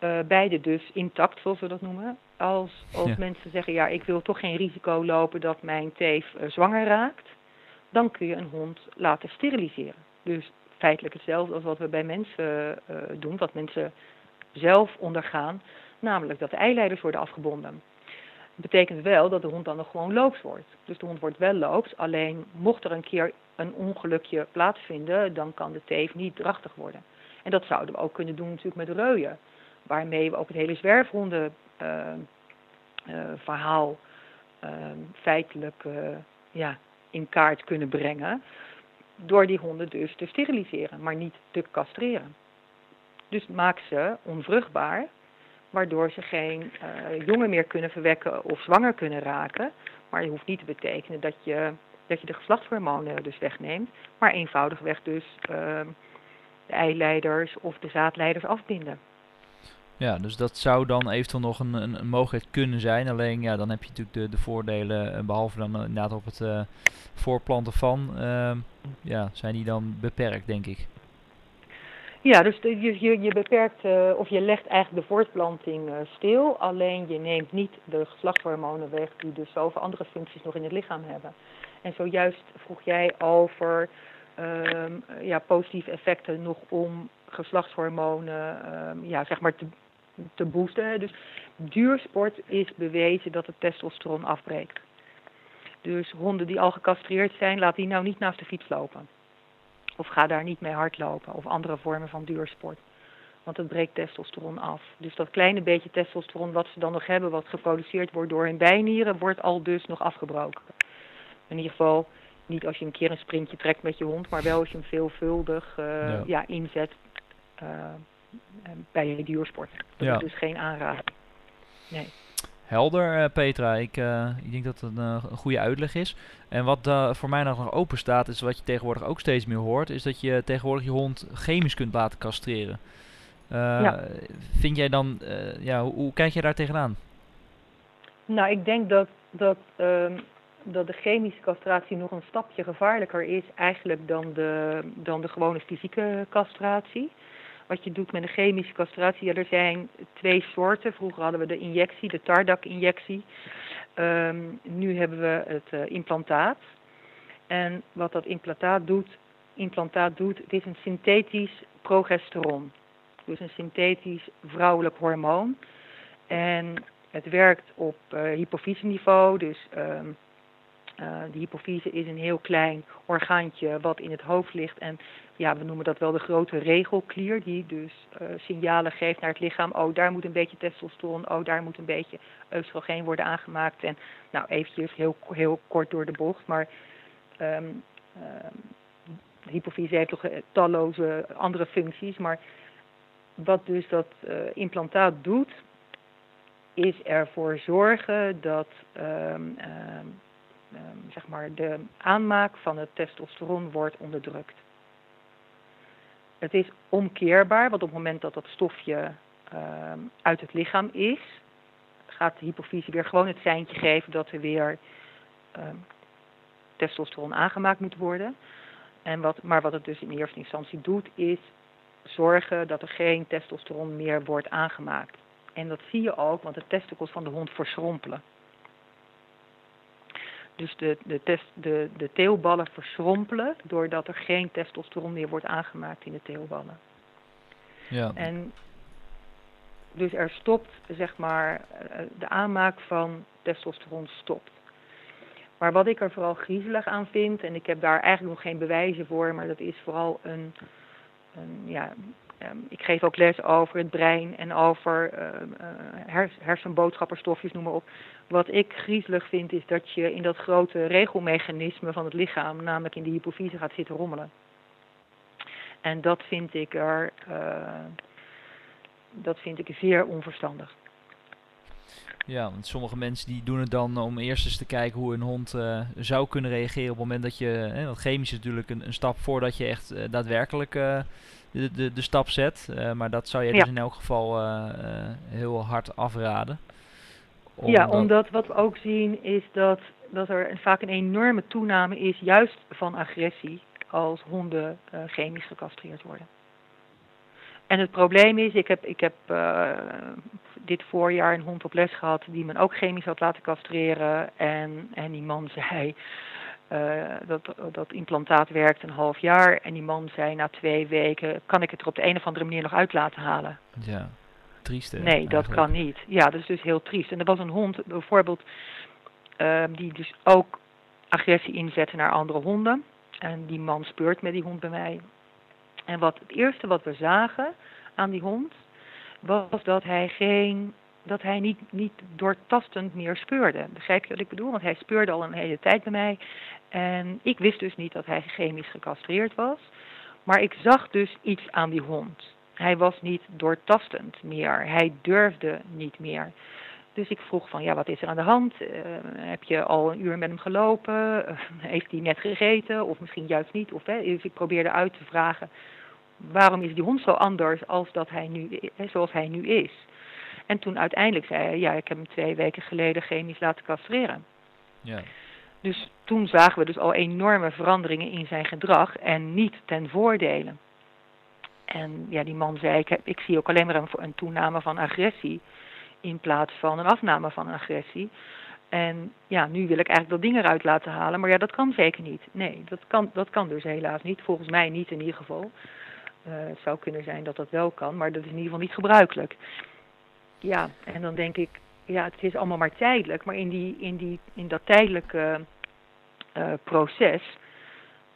Uh, beide dus intact, zoals we dat noemen. Als, als ja. mensen zeggen, ja, ik wil toch geen risico lopen dat mijn teef uh, zwanger raakt. Dan kun je een hond laten steriliseren. Dus feitelijk hetzelfde als wat we bij mensen uh, doen. Wat mensen zelf ondergaan. Namelijk dat de eileiders worden afgebonden. Betekent wel dat de hond dan nog gewoon loops wordt. Dus de hond wordt wel loops. Alleen mocht er een keer een ongelukje plaatsvinden, dan kan de teef niet drachtig worden. En dat zouden we ook kunnen doen natuurlijk met reuien. waarmee we ook het hele zwerfhonden verhaal feitelijk ja, in kaart kunnen brengen. Door die honden dus te steriliseren, maar niet te castreren. Dus maak ze onvruchtbaar, waardoor ze geen uh, jongen meer kunnen verwekken of zwanger kunnen raken. Maar het hoeft niet te betekenen dat je, dat je de geslachtshormonen dus wegneemt, maar eenvoudigweg dus uh, de eileiders of de zaadleiders afbinden. Ja, dus dat zou dan eventueel nog een, een, mogelijkheid kunnen zijn. Alleen ja, dan heb je natuurlijk de, de voordelen, eh, behalve dan inderdaad op het voorplanten van, uh, ja, zijn die dan beperkt, denk ik. Ja, dus je, je, je beperkt, uh, of je legt eigenlijk de voortplanting uh, stil, alleen je neemt niet de geslachtshormonen weg die dus zoveel andere functies nog in het lichaam hebben. En zojuist vroeg jij over um, ja, positieve effecten nog om geslachtshormonen um, ja, zeg maar te, te boosten. Dus duursport is bewezen dat het testosteron afbreekt. Dus honden die al gecastreerd zijn, laat die nou niet naast de fiets lopen. Of ga daar niet mee hardlopen of andere vormen van duursport. Want het breekt testosteron af. Dus dat kleine beetje testosteron wat ze dan nog hebben, wat geproduceerd wordt door hun bijnieren, wordt al dus nog afgebroken. In ieder geval niet als je een keer een sprintje trekt met je hond, maar wel als je hem veelvuldig uh, ja. inzet uh, bij je duursport. Dat ja. is dus geen aanrader. Nee. Helder, uh, Petra. Ik, uh, ik denk dat het een, een, goede uitleg is. En wat voor mij nog open staat, is wat je tegenwoordig ook steeds meer hoort, is dat je tegenwoordig je hond chemisch kunt laten castreren. Ja. Vind jij dan, ja, hoe, hoe, kijk je daar tegenaan? Nou, ik denk dat, dat, ehm, dat de chemische castratie nog een stapje gevaarlijker is eigenlijk dan de, dan de gewone fysieke castratie wat je doet met een chemische castratie. Ja, er zijn twee soorten. Vroeger hadden we de injectie, de Tardak-injectie. Um, nu hebben we het uh, implantaat. En wat dat implantaat doet, implantaat doet, het is een synthetisch progesteron. Dus een synthetisch vrouwelijk hormoon. En het werkt op uh, hypofyseniveau, dus uh, de hypofyse is een heel klein orgaantje wat in het hoofd ligt. En ja, we noemen dat wel de grote regelklier, die dus uh, signalen geeft naar het lichaam. Oh, daar moet een beetje testosteron, oh, daar moet een beetje oestrogeen worden aangemaakt. En nou, eventjes heel, heel kort door de bocht, maar um, um, de hypofyse heeft toch talloze andere functies. Maar wat dus dat implantaat doet, is ervoor zorgen dat um, zeg maar de aanmaak van het testosteron wordt onderdrukt. Het is omkeerbaar, want op het moment dat dat stofje um, uit het lichaam is, gaat de hypofyse weer gewoon het seintje geven dat er weer um, testosteron aangemaakt moet worden. En wat, maar wat het dus in eerste instantie doet, is zorgen dat er geen testosteron meer wordt aangemaakt. En dat zie je ook, want de testikels van de hond verschrompelen. Dus de, de, test, de, de teelballen verschrompelen doordat er geen testosteron meer wordt aangemaakt in de teelballen. Ja. En dus er stopt, zeg maar, eh, de aanmaak van testosteron stopt. Maar wat ik er vooral griezelig aan vind, en ik heb daar eigenlijk nog geen bewijzen voor, maar dat is vooral een, een ja, Ehm, ik geef ook les over het brein en over uh, hersenboodschapperstofjes, noem maar op. Wat ik griezelig vind is dat je in dat grote regelmechanisme van het lichaam, namelijk in de hypofyse, gaat zitten rommelen. En dat vind ik er, uh, dat vind ik zeer onverstandig. Ja, want sommige mensen die doen het dan om eerst eens te kijken hoe een hond uh, zou kunnen reageren op het moment dat je, hè, want chemisch is natuurlijk een, een stap voordat je echt uh, daadwerkelijk de, de, de stap zet. maar dat zou je dus in elk geval heel hard afraden. Omdat ja, omdat wat we ook zien is dat, dat er vaak een enorme toename is, juist van agressie, als honden chemisch gecastreerd worden. En het probleem is, ik heb, ik heb uh, dit voorjaar een hond op les gehad die men ook chemisch had laten castreren. En, en die man zei, uh, dat, dat implantaat werkt een half jaar. En die man zei na twee weken, kan ik het er op de een of andere manier nog uit laten halen? Ja, triest Nee, dat kan niet. Ja, dat is dus heel triest. En er was een hond bijvoorbeeld uh, die dus ook agressie inzette naar andere honden. En die man speurt met die hond bij mij. En wat het eerste wat we zagen aan die hond, was dat hij geen dat hij niet, niet doortastend meer speurde. Begrijp je wat ik bedoel? Want hij speurde al een hele tijd bij mij. En ik wist dus niet dat hij chemisch gecastreerd was. Maar ik zag dus iets aan die hond. Hij was niet doortastend meer. Hij durfde niet meer. Dus ik vroeg van, ja, wat is er aan de hand? Uh, heb je al een uur met hem gelopen? Uh, heeft hij net gegeten? Of misschien juist niet? Of, hè, dus ik probeerde uit te vragen, waarom is die hond zo anders als dat hij nu, zoals hij nu is? En toen uiteindelijk zei hij, ja, ik heb hem twee weken geleden chemisch laten castreren. Ja. Dus toen zagen we dus al enorme veranderingen in zijn gedrag en niet ten voordele. En ja, die man zei, ik, ik zie ook alleen maar een, een toename van agressie in plaats van een afname van agressie. En ja, nu wil ik eigenlijk dat ding eruit laten halen, maar ja, dat kan zeker niet. Nee, dat kan, dat kan dus helaas niet. Volgens mij niet in ieder geval. Uh, het zou kunnen zijn dat dat wel kan, maar dat is in ieder geval niet gebruikelijk. Ja, en dan denk ik, ja, het is allemaal maar tijdelijk, maar in, die, in, die, in dat tijdelijke uh, proces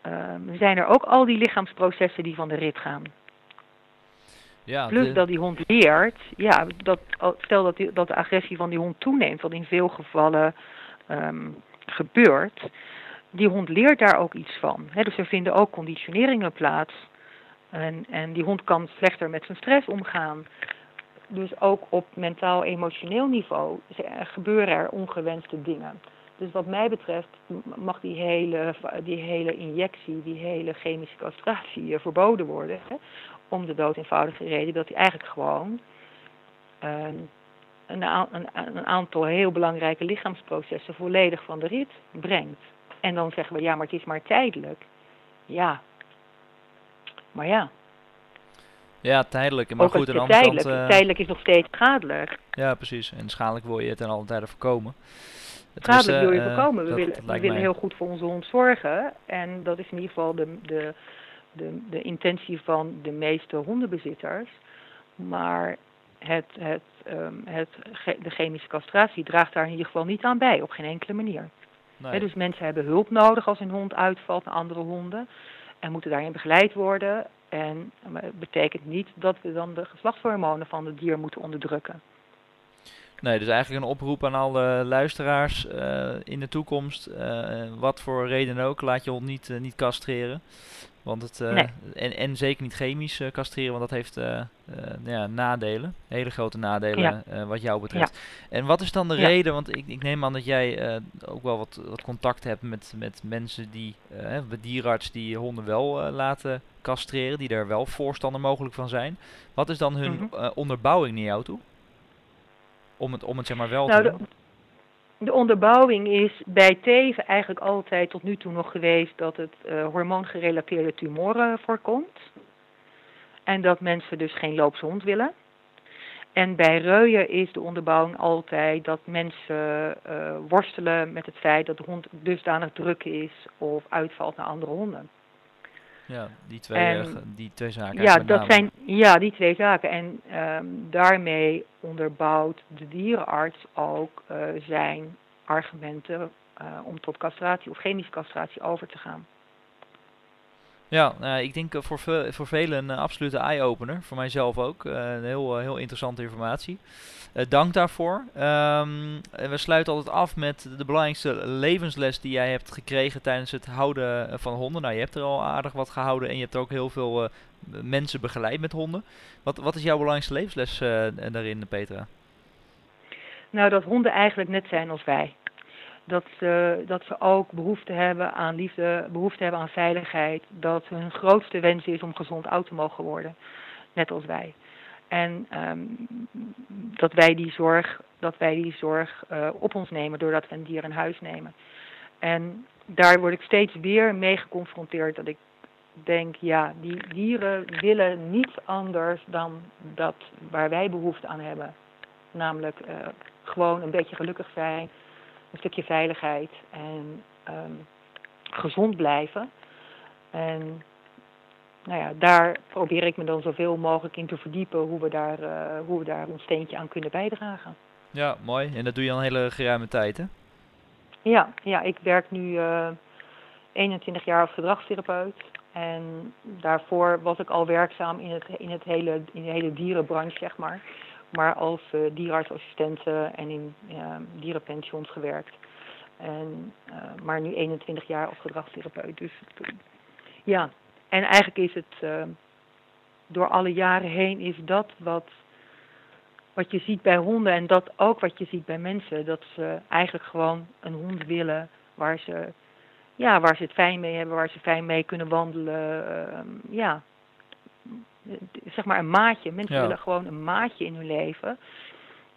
uh, zijn er ook al die lichaamsprocessen die van de rit gaan. Ja, Plus de- dat die hond leert, ja, dat, stel dat, die, dat de agressie van die hond toeneemt, wat in veel gevallen um, gebeurt, die hond leert daar ook iets van. He, dus er vinden ook conditioneringen plaats. En, en die hond kan slechter met zijn stress omgaan. Dus ook op mentaal-emotioneel niveau gebeuren er ongewenste dingen. Dus wat mij betreft mag die hele, die hele injectie, die hele chemische castratie verboden worden. Hè? Om de dood eenvoudige reden dat hij eigenlijk gewoon een, een, een, een, aantal heel belangrijke lichaamsprocessen volledig van de rit brengt. En dan zeggen we, ja, maar het is maar tijdelijk. Ja. Maar ja. Ja, tijdelijk. Maar Ook goed, aan de tijdelijk, kant... eh, tijdelijk is nog steeds schadelijk. ja, precies. En schadelijk wil je het ten alle tijde voorkomen. Schadelijk wil je eh, voorkomen. We dat- willen, dat we willen heel goed voor onze hond zorgen. En dat is in ieder geval de, de, de, de intentie van de meeste hondenbezitters. Maar het, het, ehm, het, de chemische castratie draagt daar in ieder geval niet aan bij, op geen enkele manier. Nee. Dus mensen hebben hulp nodig als een hond uitvalt naar andere honden. En moeten daarin begeleid worden. En het betekent niet dat we dan de geslachtshormonen van het dier moeten onderdrukken. Nee, dus eigenlijk een oproep aan alle luisteraars eh, in de toekomst. eh, wat voor reden ook, laat je hond niet, eh, niet castreren. Want het, Nee. en, en zeker niet chemisch castreren, want dat heeft nou ja, nadelen. Hele grote nadelen Ja. wat jou betreft. En wat is dan de reden, want ik, ik neem aan dat jij ook wel wat, wat contact hebt met, met mensen die, eh, met dierarts die honden wel laten castreren, die daar wel voorstander mogelijk van zijn. Wat is dan hun Mhm. onderbouwing naar jou toe? Om het, om het zeg maar wel Nou, te de, doen? de onderbouwing is bij teven eigenlijk altijd tot nu toe nog geweest dat het eh, hormoongerelateerde tumoren voorkomt. En dat mensen dus geen loopse hond willen. En bij reuien is de onderbouwing altijd dat mensen eh, worstelen met het feit dat de hond dusdanig druk is of uitvalt naar andere honden. Ja, die twee, En- eh, die twee zaken. Ja, dat zijn ja, die twee zaken. En ehm, daarmee onderbouwt de dierenarts ook eh, zijn argumenten eh, om tot castratie of chemische castratie over te gaan. Ja, nou, ik denk eh, voor, voor velen een eh, absolute eye-opener. Voor mijzelf ook. Eh, heel, eh, heel interessante informatie. Eh, dank daarvoor. En we sluiten altijd af met de belangrijkste levensles die jij hebt gekregen tijdens het houden eh, van honden. Nou, je hebt er al aardig wat gehouden en je hebt ook heel veel eh, mensen begeleid met honden. Wat, wat is jouw belangrijkste levensles eh, daarin, Petra? Nou, dat honden eigenlijk net zijn als wij. Dat ze, dat ze ook behoefte hebben aan liefde, behoefte hebben aan veiligheid. Dat hun grootste wens is om gezond oud te mogen worden. Net als wij. En ehm, dat wij die zorg, dat wij die zorg eh, op ons nemen doordat we een dier in huis nemen. En daar word ik steeds weer mee geconfronteerd dat ik denk, ja, die dieren willen niets anders dan dat waar wij behoefte aan hebben. Namelijk eh, gewoon een beetje gelukkig zijn, een stukje veiligheid en ehm, gezond blijven. En nou ja, daar probeer ik me dan zoveel mogelijk in te verdiepen hoe we daar, eh, hoe we daar ons steentje aan kunnen bijdragen. Ja, mooi. En dat doe je al een hele geruime tijd, hè? Ja, ja ik werk nu, eh, 21 jaar als gedragstherapeut. En daarvoor was ik al werkzaam in, het, in, het hele, in de hele dierenbranche, zeg maar. Maar als uh, dierenartsassistente en in dierenpensions gewerkt. En, uh, maar nu 21 jaar als gedragstherapeut. Dus ja, en eigenlijk is het door alle jaren heen is dat wat, wat je ziet bij honden en dat ook wat je ziet bij mensen. Dat ze eigenlijk gewoon een hond willen waar ze ja, waar ze het fijn mee hebben, waar ze fijn mee kunnen wandelen. Uh, ja, zeg maar een maatje. Mensen willen gewoon een maatje in hun leven.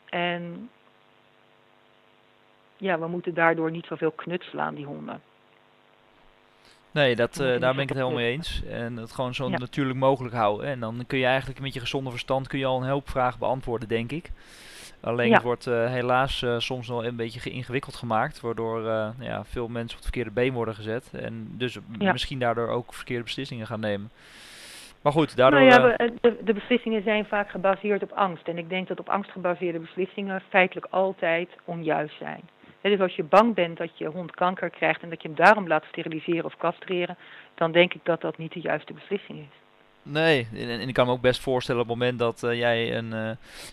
En ja, we moeten daardoor niet zoveel knutselen aan die honden. Nee, dat, uh, daar ben ik het helemaal mee eens. En het gewoon zo natuurlijk mogelijk houden. En dan kun je eigenlijk met je gezonde verstand kun je al een hoop vragen beantwoorden, denk ik. Alleen het wordt uh, helaas uh, soms wel een beetje ingewikkeld gemaakt, waardoor uh, ja, veel mensen op het verkeerde been worden gezet. En dus misschien daardoor ook verkeerde beslissingen gaan nemen. Maar goed, daardoor... Nou ja, de, de, beslissingen zijn vaak gebaseerd op angst. En ik denk dat op angst gebaseerde beslissingen feitelijk altijd onjuist zijn. dus als je bang bent dat je hond kanker krijgt en dat je hem daarom laat steriliseren of castreren, dan denk ik dat dat niet de juiste beslissing is. Nee, en, ik kan me ook best voorstellen op het moment dat uh, jij een, uh,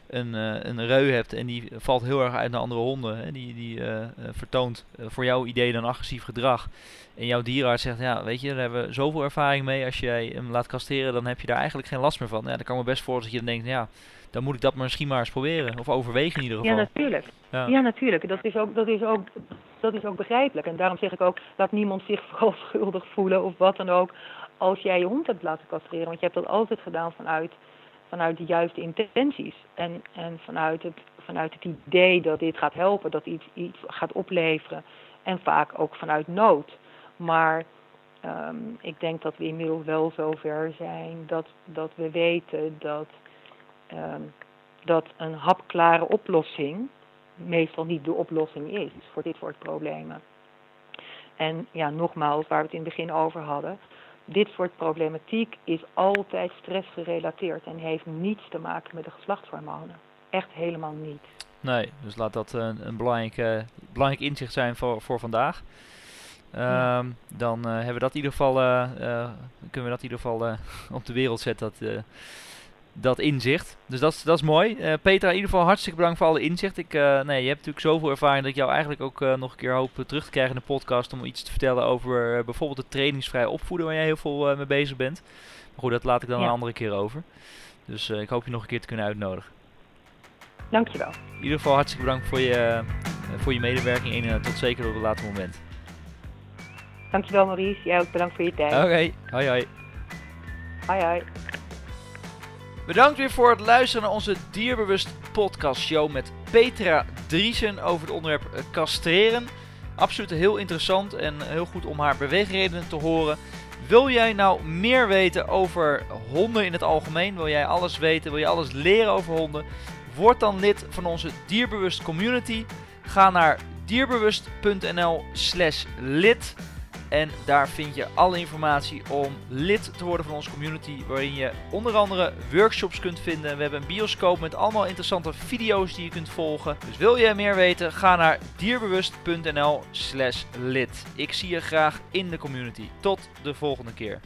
een, uh, een reu hebt en die valt heel erg uit naar andere honden. Hè, die die vertoont voor jouw idee dan agressief gedrag. En jouw dierenarts zegt, ja weet je, daar hebben we zoveel ervaring mee. Als jij hem laat kasteren, dan heb je daar eigenlijk geen last meer van. Ja, dan kan me best voorstellen dat je dan denkt, ja, dan moet ik dat misschien maar eens proberen. Of overwegen in ieder geval. Ja, natuurlijk. Ja, ja natuurlijk. Dat is, ook, dat, is ook, dat is ook begrijpelijk. En daarom zeg ik ook, laat niemand zich vooral schuldig voelen of wat dan ook als jij je hond hebt laten castreren. Want je hebt dat altijd gedaan vanuit, vanuit de juiste intenties. En, en vanuit, het, vanuit het idee dat dit gaat helpen, dat iets, iets gaat opleveren. En vaak ook vanuit nood. Maar um, ik denk dat we inmiddels wel zover zijn dat, dat we weten dat, um, dat een hapklare oplossing meestal niet de oplossing is voor dit soort problemen. En ja, nogmaals, waar we het in het begin over hadden dit soort problematiek is altijd stressgerelateerd en heeft niets te maken met de geslachtshormonen. Echt helemaal niet. Nee, dus laat dat een, een belangrijk, belangrijk inzicht zijn voor, voor vandaag. Um, Dan uh, hebben we dat in ieder geval, uh, kunnen we dat in ieder geval op de wereld zetten. Dat, dat inzicht. Dus dat, dat is mooi. Uh, Petra, in ieder geval hartstikke bedankt voor alle inzicht. Ik, uh, nee, je hebt natuurlijk zoveel ervaring dat ik jou eigenlijk ook uh, nog een keer hoop terug te krijgen in de podcast om iets te vertellen over bijvoorbeeld het trainingsvrij opvoeden waar jij heel veel mee bezig bent. Maar goed, dat laat ik dan een andere keer over. Dus ik hoop je nog een keer te kunnen uitnodigen. Dankjewel. In ieder geval hartstikke bedankt voor je, voor je medewerking en tot zeker op het later moment. Dankjewel Maurice, jij ook bedankt voor je tijd. Oké, okay. hoi hoi. Hoi hoi. Bedankt weer voor het luisteren naar onze Dierbewust podcast show met Petra Driesen over het onderwerp eh, castreren. Absoluut heel interessant en heel goed om haar beweegredenen te horen. Wil jij nou meer weten over honden in het algemeen? Wil jij alles weten? Wil je alles leren over honden? Word dan lid van onze Dierbewust community. Ga naar dierbewust.nl/slash lid. En daar vind je alle informatie om lid te worden van onze community. Waarin je onder andere workshops kunt vinden. We hebben een bioscoop met allemaal interessante video's die je kunt volgen. Dus wil je meer weten, ga naar dierbewust.nl slash lid. Ik zie je graag in de community. Tot de volgende keer.